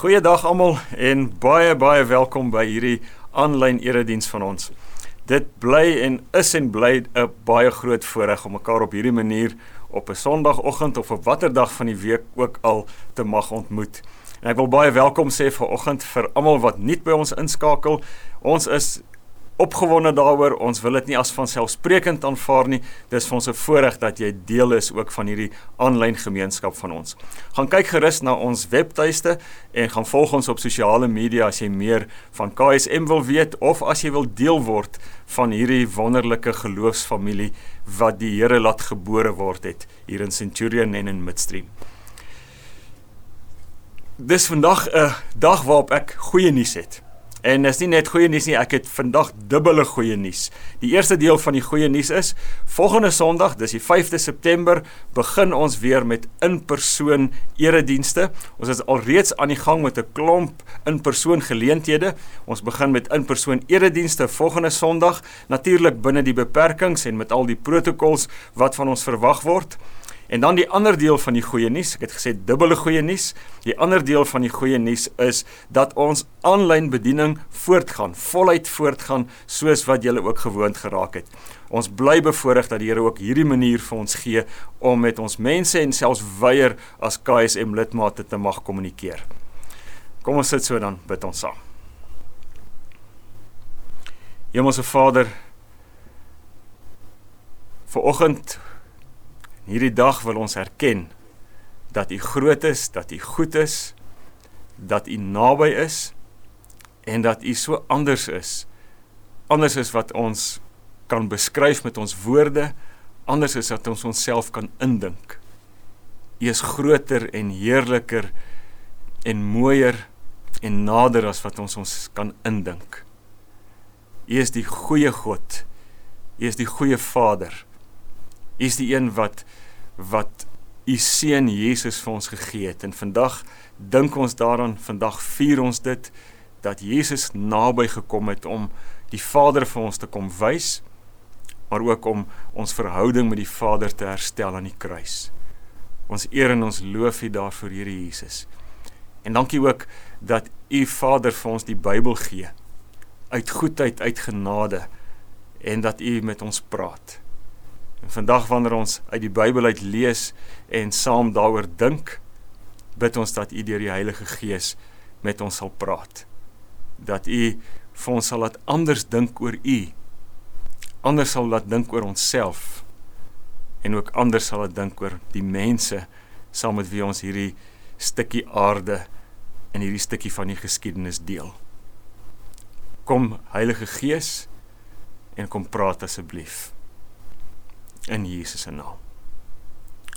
Goeiedag almal en baie baie welkom by hierdie aanlyn erediens van ons. Dit bly en is en bly 'n baie groot voorreg om mekaar op hierdie manier op 'n Sondagoggend of op watter dag van die week ook al te mag ontmoet. En ek wil baie welkom sê vir oggend vir almal wat nuut by ons inskakel. Ons is opgewonde daaroor. Ons wil dit nie as vanselfsprekend aanvaar nie. Dis vir ons 'n voorreg dat jy deel is ook van hierdie aanlyn gemeenskap van ons. Gaan kyk gerus na ons webtuiste en gaan volg ons op sosiale media as jy meer van KSM wil weet of as jy wil deel word van hierdie wonderlike geloofsfamilie wat die Here laat gebore word het hier in Centurion en in Midstream. Dis vandag 'n dag waarop ek goeie nuus het. En is nie net goeie nuus nie, ek het vandag dubbele goeie nuus. Die eerste deel van die goeie nuus is volgende Sondag, dis die 5de September, begin ons weer met in-persoon eredienste. Ons is alreeds aan die gang met 'n klomp in-persoon geleenthede. Ons begin met in-persoon eredienste volgende Sondag, natuurlik binne die beperkings en met al die protokols wat van ons verwag word. En dan die ander deel van die goeie nuus, ek het gesê dubbele goeie nuus. Die ander deel van die goeie nuus is dat ons aanlyn bediening voortgaan, voluit voortgaan soos wat julle ook gewoond geraak het. Ons bly bevoorreg dat die Here ook hierdie manier vir ons gee om met ons mense en selfs weier as KSM lidmate te mag kommunikeer. Kom ons sit so dan bid ons saam. Hemelse Vader, vir oggend Hierdie dag wil ons erken dat U groot is, dat U goed is, dat U naby is en dat U so anders is. Anders is wat ons kan beskryf met ons woorde, anders is wat ons onsself kan indink. U is groter en heerliker en mooier en nader as wat ons ons kan indink. U is die goeie God. U is die goeie Vader. U is die een wat wat u seun Jesus vir ons gegee het. En vandag dink ons daaraan, vandag vier ons dit dat Jesus naby gekom het om die Vader vir ons te kom wys, maar ook om ons verhouding met die Vader te herstel aan die kruis. Ons eer en ons loof U daarvoor, Here Jesus. En dankie ook dat U Vader vir ons die Bybel gee uit goedheid, uit genade en dat U met ons praat. En vandag wanneer ons uit die Bybel uit lees en saam daaroor dink, bid ons dat U deur die Heilige Gees met ons sal praat. Dat U vir ons sal laat anders dink oor U. Anders sal laat dink oor onsself en ook anders sal laat dink oor die mense saam met wie ons hierdie stukkie aarde en hierdie stukkie van die geskiedenis deel. Kom Heilige Gees en kom praat asseblief in Jesus se naam.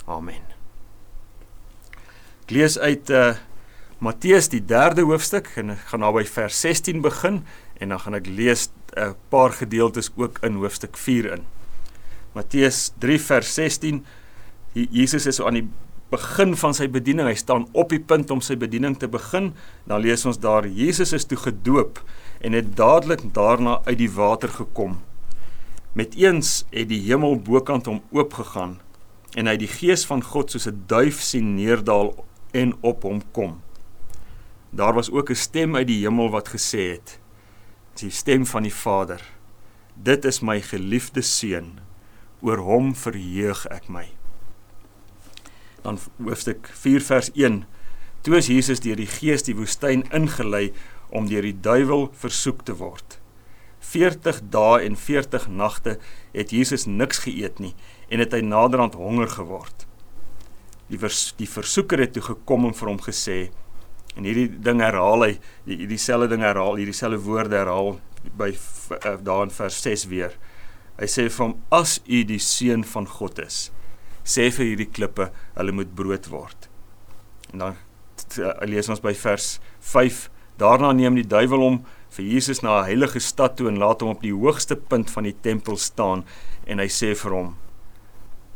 Amen. Ek lees uit uh Matteus die 3de hoofstuk en ek gaan naby vers 16 begin en dan gaan ek lees 'n uh, paar gedeeltes ook in hoofstuk 4 in. Matteus 3 vers 16 Jesus is aan die begin van sy bediening. Hy staan op die punt om sy bediening te begin. Dan lees ons daar Jesus is toe gedoop en het dadelik daarna uit die water gekom. Met eens het die hemel bokant hom oopgegaan en hy die gees van God soos 'n duif sien neerdal en op hom kom. Daar was ook 'n stem uit die hemel wat gesê het: "Die stem van die Vader. Dit is my geliefde seun. Oor hom verheug ek my." Dan hoofstuk 4 vers 1. Toe is Jesus deur die Gees die woestyn ingelei om deur die duiwel versoek te word. 40 dae en 40 nagte het Jesus niks geëet nie en het hy naderhand honger geword. Die vers, die versoeker het toe gekom en vir hom gesê en hierdie ding herhaal hy die dieselfde ding herhaal hierdie selfde woorde herhaal by uh, daar in vers 6 weer. Hy sê vir hom as u die seun van God is sê vir hierdie klippe hulle moet brood word. En dan uh, lees ons by vers 5 daarna neem die duiwel hom vir Jesus na 'n heilige stad toe en laat hom op die hoogste punt van die tempel staan en hy sê vir hom: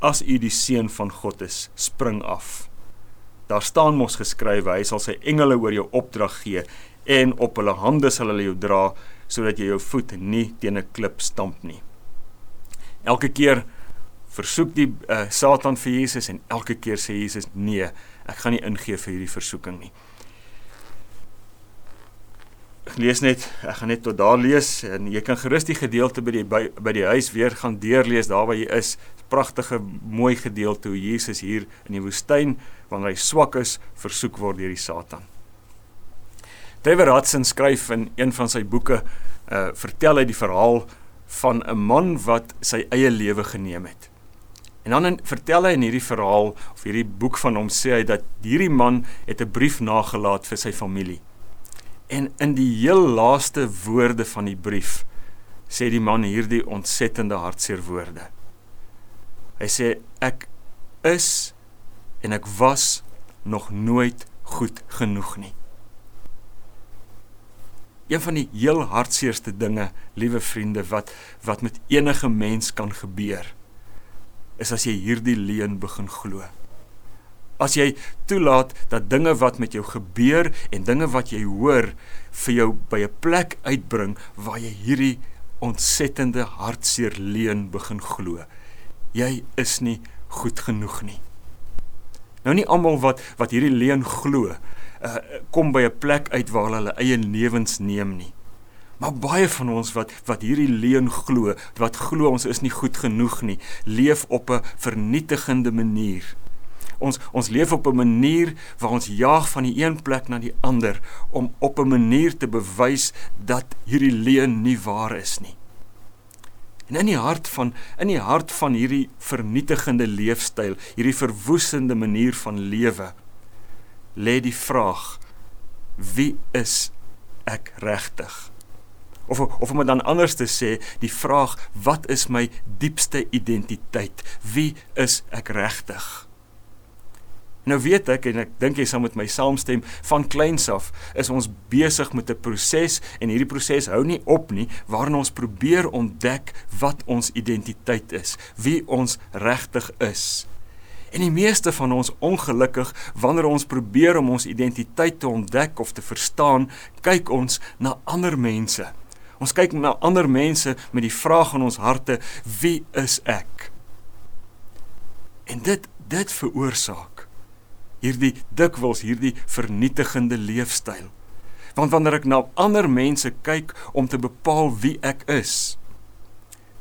As u die seun van God is, spring af. Daar staan mos geskrywe, hy sal sy engele oor jou opdrag gee en op hulle hande sal hulle jou dra sodat jy jou voet nie teen 'n klip stamp nie. Elke keer versoek die uh, Satan vir Jesus en elke keer sê Jesus nee, ek gaan nie ingee vir hierdie versoeking nie. Lees net, ek gaan net tot daar lees en jy kan gerus die gedeelte by die by, by die huis weer gaan deurlees daar waar jy is. Pragtige mooi gedeelte hoe Jesus hier in die woestyn wanneer hy swak is, versoek word deur die Satan. Trevor Hudson skryf in een van sy boeke, uh vertel hy die verhaal van 'n man wat sy eie lewe geneem het. En dan in, vertel hy in hierdie verhaal of hierdie boek van hom sê hy dat hierdie man het 'n brief nagelaat vir sy familie. En in die heel laaste woorde van die brief sê die man hierdie ontsettende hartseer woorde. Hy sê ek is en ek was nog nooit goed genoeg nie. Een van die heel hartseerste dinge, liewe vriende, wat wat met enige mens kan gebeur, is as jy hierdie leuen begin glo. As jy toelaat dat dinge wat met jou gebeur en dinge wat jy hoor vir jou by 'n plek uitbring waar jy hierdie ontsettende hartseer leuen begin glo. Jy is nie goed genoeg nie. Nou nie almal wat wat hierdie leuen glo, uh, kom by 'n plek uit waar hulle eie lewens neem nie. Maar baie van ons wat wat hierdie leuen glo, wat glo ons is nie goed genoeg nie, leef op 'n vernietigende manier. Ons ons leef op 'n manier waar ons jaag van die een plek na die ander om op 'n manier te bewys dat hierdie leuen nie waar is nie. En in die hart van in die hart van hierdie vernietigende leefstyl, hierdie verwoestende manier van lewe, lê die vraag: Wie is ek regtig? Of of om dit dan anders te sê, die vraag: Wat is my diepste identiteit? Wie is ek regtig? Nou weet ek en ek dink jy sal met my saamstem van kleins af is ons besig met 'n proses en hierdie proses hou nie op nie waarin ons probeer ontdek wat ons identiteit is, wie ons regtig is. En die meeste van ons ongelukkig wanneer ons probeer om ons identiteit te ontdek of te verstaan, kyk ons na ander mense. Ons kyk na ander mense met die vraag in ons harte: Wie is ek? En dit dit veroorsaak hierdie dikwels hierdie vernietigende leefstyl. Want wanneer ek na ander mense kyk om te bepaal wie ek is,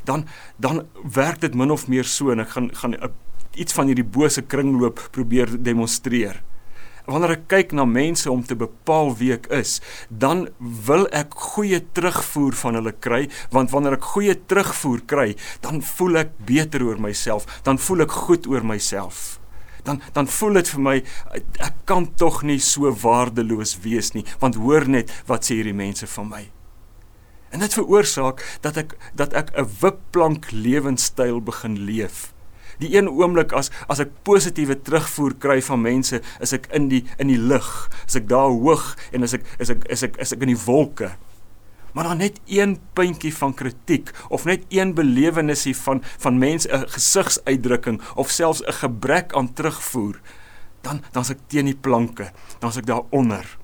dan dan werk dit min of meer so en ek gaan gaan 'n iets van hierdie bose kringloop probeer demonstreer. Wanneer ek kyk na mense om te bepaal wie ek is, dan wil ek goeie terugvoer van hulle kry, want wanneer ek goeie terugvoer kry, dan voel ek beter oor myself, dan voel ek goed oor myself. Dan dan voel dit vir my ek kan tog nie so waardeloos wees nie, want hoor net wat sê hierdie mense van my. En dit veroorsaak dat ek dat ek 'n wipplank lewenstyl begin leef die een oomblik as as ek positiewe terugvoer kry van mense, is ek in die in die lig. As ek daar hoog en as ek is ek is ek is ek in die wolke. Maar dan net een puntjie van kritiek of net een belewenisie van van mense 'n gesigsuitdrukking of selfs 'n gebrek aan terugvoer, dan dan's ek teen die planke. Dan's ek daar onder.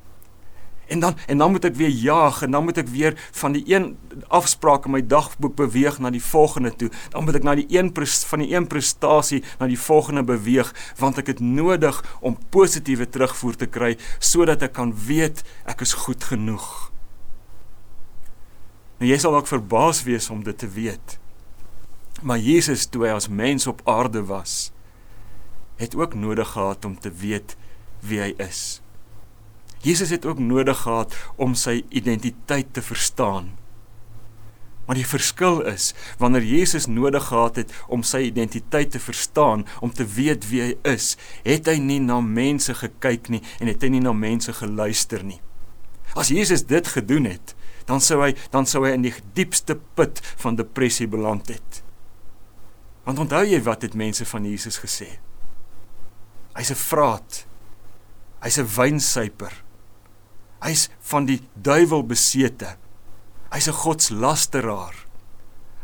En dan en dan moet ek weer jaag en dan moet ek weer van die een afspraak in my dagboek beweeg na die volgende toe. Dan moet ek na die een van die een prestasie na die volgende beweeg want ek het nodig om positiewe terugvoer te kry sodat ek kan weet ek is goed genoeg. Nou jy sal ook verbaas wees om dit te weet. Maar Jesus toe hy as mens op aarde was, het ook nodig gehad om te weet wie hy is. Jesus het ook nodig gehad om sy identiteit te verstaan. Maar die verskil is wanneer Jesus nodig gehad het om sy identiteit te verstaan, om te weet wie hy is, het hy nie na mense gekyk nie en het hy nie na mense geluister nie. As Jesus dit gedoen het, dan sou hy dan sou hy in die diepste put van depressie beland het. Want onthou jy wat het mense van Jesus gesê? Hy's 'n vraat. Hy's 'n wynsuiper. Hy's van die duiwel besete. Hy's 'n godslasteraar.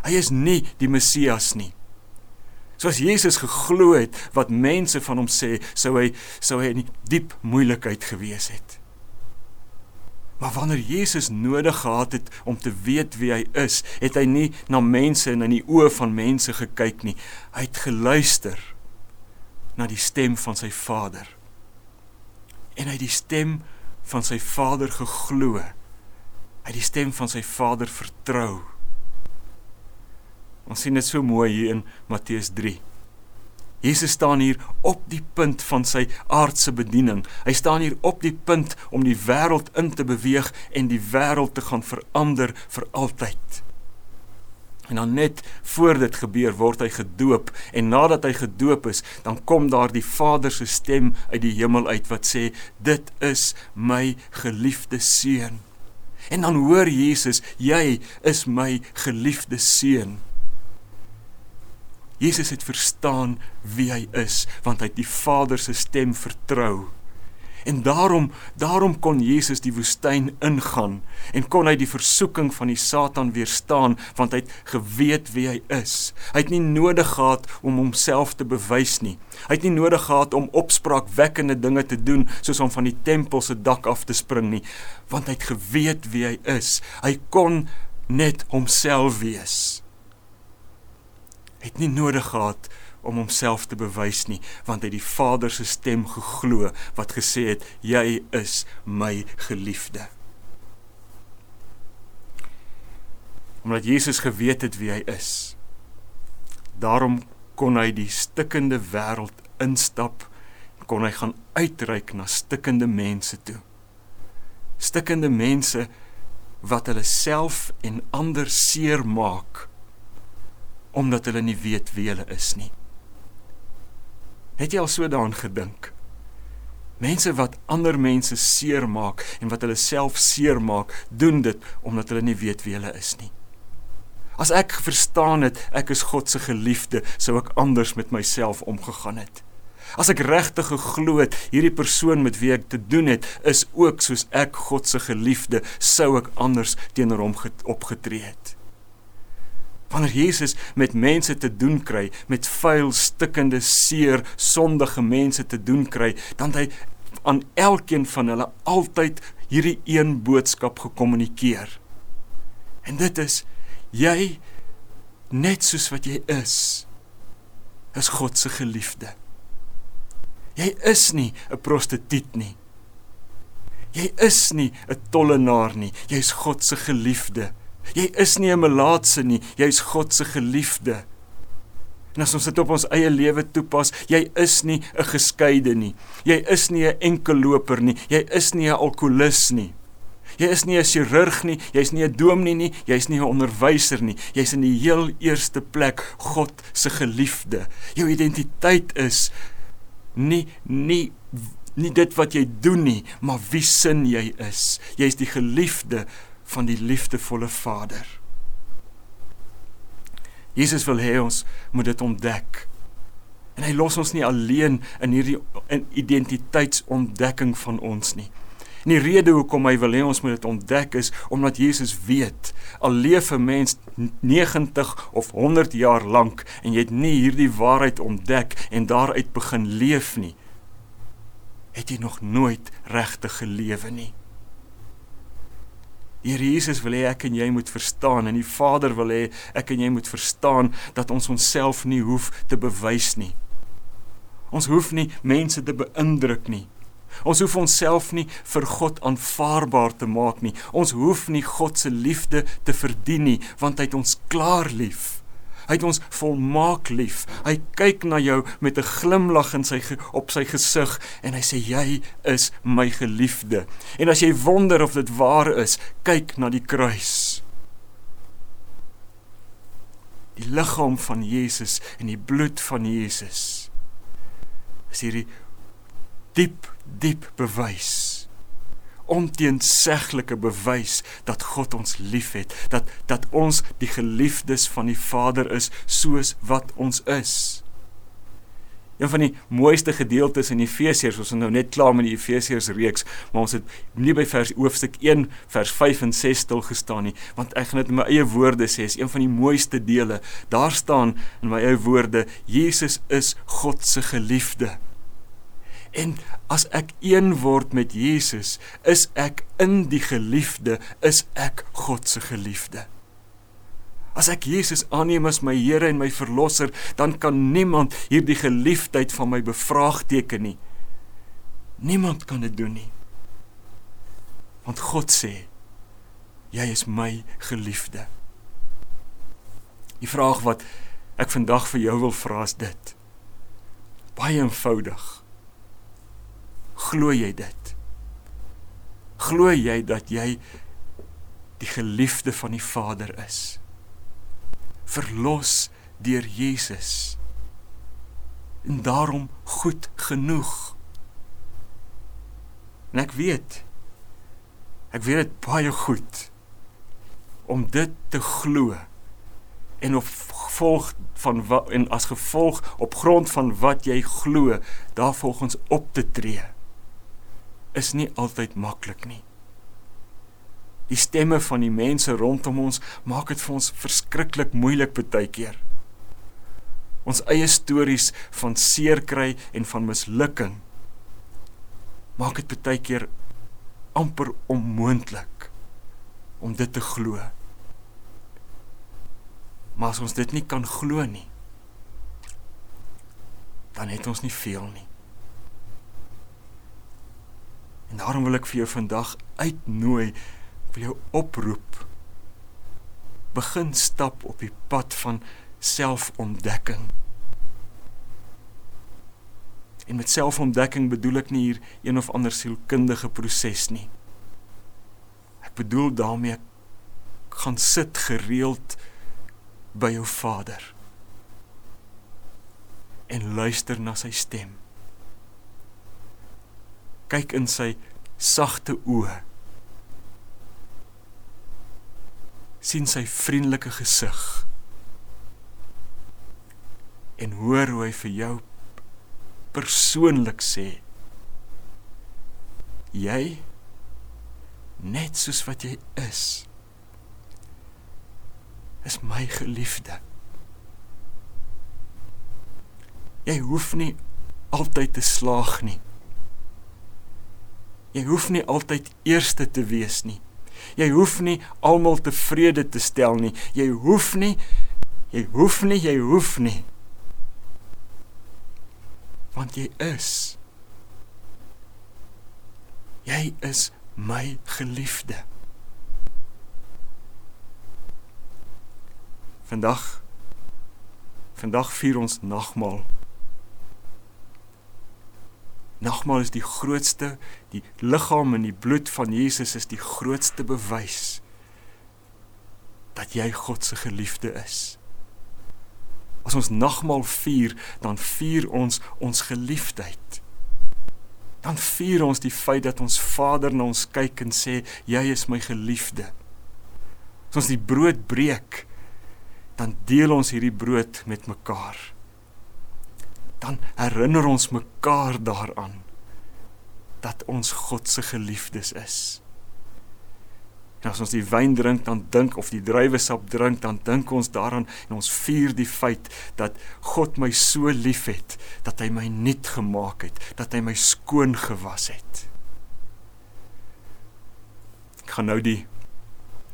Hy is nie die Messias nie. Soos Jesus geglo het wat mense van hom sê, sou hy sou hy in diep moeilikheid gewees het. Maar wanneer Jesus nodig gehad het om te weet wie hy is, het hy nie na mense en in die oë van mense gekyk nie. Hy het geluister na die stem van sy Vader. En hy het die stem van sy Vader geglo. Hy Hy die stem van sy Vader vertrou. Ons sien dit so mooi hier in Matteus 3. Jesus staan hier op die punt van sy aardse bediening. Hy staan hier op die punt om die wêreld in te beweeg en die wêreld te gaan verander vir altyd. En dan net voor dit gebeur word hy gedoop en nadat hy gedoop is, dan kom daar die Vader se stem uit die hemel uit wat sê dit is my geliefde seun. En dan hoor Jesus, jy is my geliefde seun. Jesus het verstaan wie hy is want hy het die Vader se stem vertrou. En daarom daarom kon Jesus die woestyn ingaan en kon hy die versoeking van die Satan weerstaan want hy het geweet wie hy is. Hy het nie nodig gehad om homself te bewys nie. Hy het nie nodig gehad om opspraakwekkende dinge te doen soos om van die tempel se dak af te spring nie, want hy het geweet wie hy is. Hy kon net homself wees het nie nodig gehad om homself te bewys nie want hy het die Vader se stem geglo wat gesê het jy is my geliefde. Omdat Jesus geweet het wie hy is daarom kon hy die stikkende wêreld instap kon hy gaan uitreik na stikkende mense toe. Stikkende mense wat hulle self en ander seer maak omdat hulle nie weet wie hulle is nie. Het jy al so daaraan gedink? Mense wat ander mense seermaak en wat hulle self seermaak, doen dit omdat hulle nie weet wie hulle is nie. As ek verstaan het ek is God se geliefde, sou ek anders met myself omgegaan het. As ek regtig geglo het hierdie persoon met wie ek te doen het, is ook soos ek God se geliefde, sou ek anders teenoor hom opgetree het. Wanneer Jesus met mense te doen kry, met vuil, stikkende, seer, sondige mense te doen kry, dan hy aan elkeen van hulle altyd hierdie een boodskap gekommunikeer. En dit is jy net soos wat jy is is God se geliefde. Jy is nie 'n prostituut nie. Jy is nie 'n tollenaar nie. Jy's God se geliefde. Jy is nie 'n melaatse nie, jy's God se geliefde. En as ons dit op ons eie lewe toepas, jy is nie 'n geskeide nie. Jy is nie 'n enkelloper nie, jy is nie 'n alkolikus nie. Jy is nie 'n chirurg nie, jy's nie 'n dominee nie, jy's nie 'n onderwyser nie. Jy's in die heel eerste plek God se geliefde. Jou identiteit is nie nie nie dit wat jy doen nie, maar wie sin jy is. Jy's die geliefde van die liefdevolle Vader. Jesus wil hê ons moet dit ontdek. En hy los ons nie alleen in hierdie in identiteitsontdekking van ons nie. En die rede hoekom hy wil hê ons moet dit ontdek is omdat Jesus weet al leef 'n mens 90 of 100 jaar lank en jy het nie hierdie waarheid ontdek en daaruit begin leef nie, het jy nog nooit regtig gelewe nie. Die Here Jesus wil hê ek en jy moet verstaan en die Vader wil hê ek en jy moet verstaan dat ons onsself nie hoef te bewys nie. Ons hoef nie mense te beïndruk nie. Ons hoef onsself nie vir God aanvaarbaar te maak nie. Ons hoef nie God se liefde te verdien nie, want hy het ons klaar lief. Hy het ons volmaak lief. Hy kyk na jou met 'n glimlag in sy op sy gesig en hy sê jy is my geliefde. En as jy wonder of dit waar is, kyk na die kruis. Die liggaam van Jesus en die bloed van Jesus. Is hierdie diep diep bewys onteenseglike bewys dat God ons liefhet, dat dat ons die geliefdes van die Vader is soos wat ons is. Een van die mooiste gedeeltes in Efesiërs, ons is nou net klaar met die Efesiërs reeks, maar ons het nie by vers hoofstuk 1 vers 5 en 6 stil gestaan nie, want ek gaan dit in my eie woorde sê, is een van die mooiste dele. Daar staan in my eie woorde, Jesus is God se geliefde. En as ek een word met Jesus, is ek in die geliefde, is ek God se geliefde. As ek Jesus aanneem as my Here en my verlosser, dan kan niemand hierdie geliefdheid van my bevraagteken nie. Niemand kan dit doen nie. Want God sê Jy is my geliefde. Die vraag wat ek vandag vir jou wil vra is dit. Baie eenvoudig. Glo jy dit? Glo jy dat jy die geliefde van die Vader is? Verlos deur Jesus. En daarom goed genoeg. En ek weet ek weet dit baie goed om dit te glo en op gevolg van wat en as gevolg op grond van wat jy glo daarvolgens op te tree is nie altyd maklik nie. Die stemme van die mense rondom ons maak dit vir ons verskriklik moeilik baie keer. Ons eie stories van seer kry en van mislukking maak dit baie keer amper onmoontlik om dit te glo. Maar as ons dit nie kan glo nie, dan het ons nie veel nie. En daarom wil ek vir jou vandag uitnooi, vir jou oproep. Begin stap op die pad van selfontdekking. En met selfontdekking bedoel ek nie hier een of ander sielkundige proses nie. Ek bedoel daarmee gaan sit gereeld by jou Vader en luister na sy stem. Kyk in sy sagte oë. sien sy vriendelike gesig. En hoor hoe hy vir jou persoonlik sê: Jy net soos wat jy is is my geliefde. Jy hoef nie altyd te slaag nie. Jy hoef nie altyd eerste te wees nie. Jy hoef nie almal tevrede te stel nie. Jy hoef nie jy hoef nie, jy hoef nie. Want jy is jy is my geliefde. Vandag vandag vier ons nagmaal. Nagmaal is die grootste, die liggaam en die bloed van Jesus is die grootste bewys dat jy God se geliefde is. As ons nagmaal vier, dan vier ons ons geliefdheid. Dan vier ons die feit dat ons Vader na ons kyk en sê jy is my geliefde. As ons die brood breek, dan deel ons hierdie brood met mekaar. Dan herinner ons mekaar daaraan dat ons God se geliefdes is. En as ons die wyn drink, dan dink of die druiwesap drink, dan dink ons daaraan en ons vier die feit dat God my so liefhet dat hy my nuut gemaak het, dat hy my skoon gewas het. Ek gaan nou die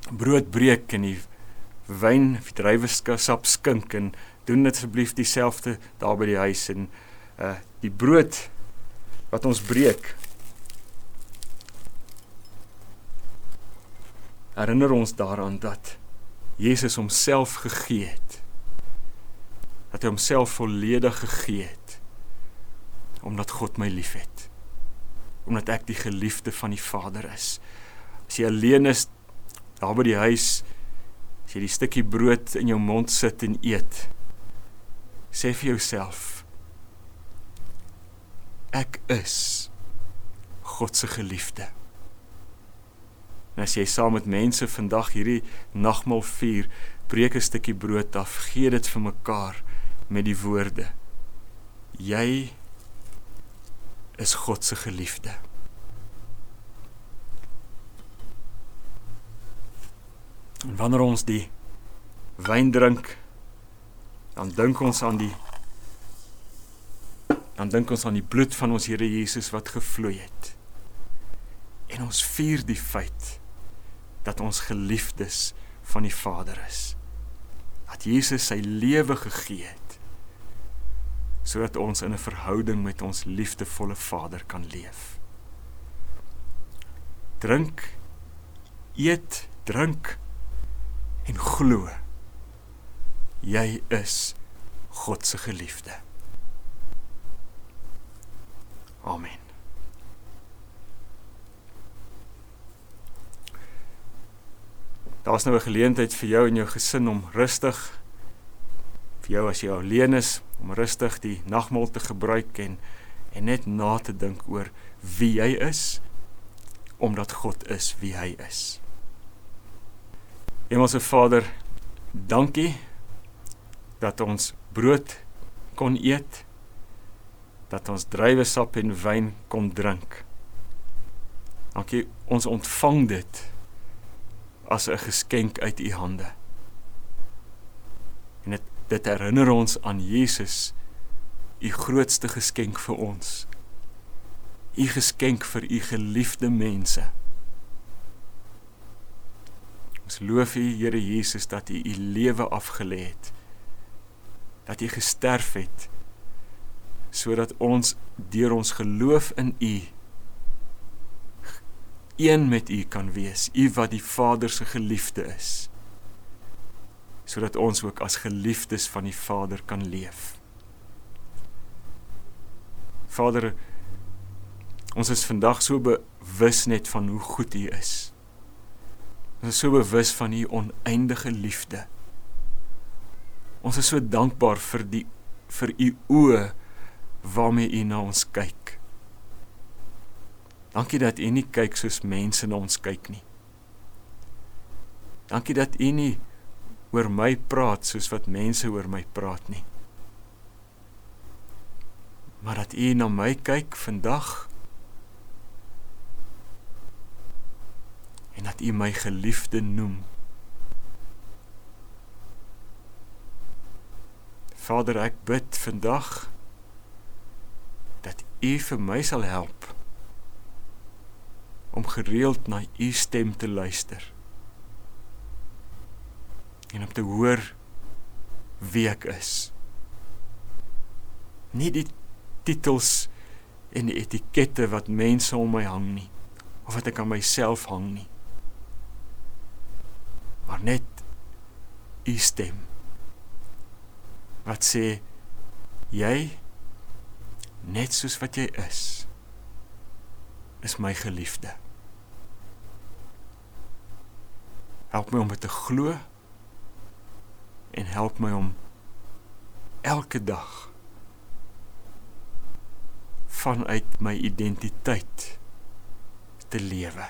brood breek en die wyn of druiwesap skink en doen dit asseblief dieselfde daar by die huis en uh die brood wat ons breek. Herinner ons daaraan dat Jesus homself gegee het. Dat hy homself volledig gegee het omdat God my liefhet. Omdat ek die geliefde van die Vader is. As jy alleen is daar by die huis As jy die stukkie brood in jou mond sit en eet, sê vir jouself: Ek is God se geliefde. En as jy saam met mense vandag hierdie nagmaal vier, breek 'n stukkie brood af, gee dit vir mekaar met die woorde: Jy is God se geliefde. En wanneer ons die wyn drink, dan dink ons aan die dan dink ons aan die bloed van ons Here Jesus wat gevloei het. En ons vier die feit dat ons geliefdes van die Vader is. Dat Jesus sy lewe gegee het sodat ons in 'n verhouding met ons liefdevolle Vader kan leef. Drink, eet drink en glo jy is God se geliefde. Amen. Daar's nou 'n geleentheid vir jou en jou gesin om rustig vir jou as jy alleen is om rustig die nagmaal te gebruik en en net na te dink oor wie jy is omdat God is wie hy is. Hemelse Vader, dankie dat ons brood kon eet, dat ons druiwesap en wyn kon drink. Dankie, ons ontvang dit as 'n geskenk uit u hande. En dit dit herinner ons aan Jesus, u grootste geskenk vir ons. U geskenk vir u geliefde mense. Ons loof u Here Jesus dat u u lewe afgelê het. Dat u gesterf het sodat ons deur ons geloof in u een met u kan wees, u wat die Vader se geliefde is. Sodat ons ook as geliefdes van die Vader kan leef. Vader, ons is vandag so bewus net van hoe goed u is. Ons is so bewus van u oneindige liefde. Ons is so dankbaar vir die vir u oë waarmee u na ons kyk. Dankie dat U nie kyk soos mense na ons kyk nie. Dankie dat U nie oor my praat soos wat mense oor my praat nie. Maar dat U na my kyk vandag en dat U my geliefde noem. Vader, ek bid vandag dat U vir my sal help om gereeld na u stem te luister. En om te hoor wie ek is. Nie die titels en die etikette wat mense om my hang nie of wat ek aan myself hang nie. Maar net u stem. Wat sê jy net soos wat jy is is my geliefde. Help my om dit te glo en help my om elke dag vanuit my identiteit te lewe.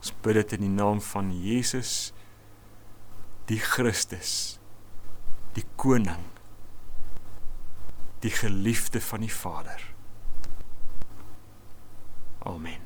Ons bid dit in die naam van Jesus die Christus die koning die geliefde van die Vader. Amen.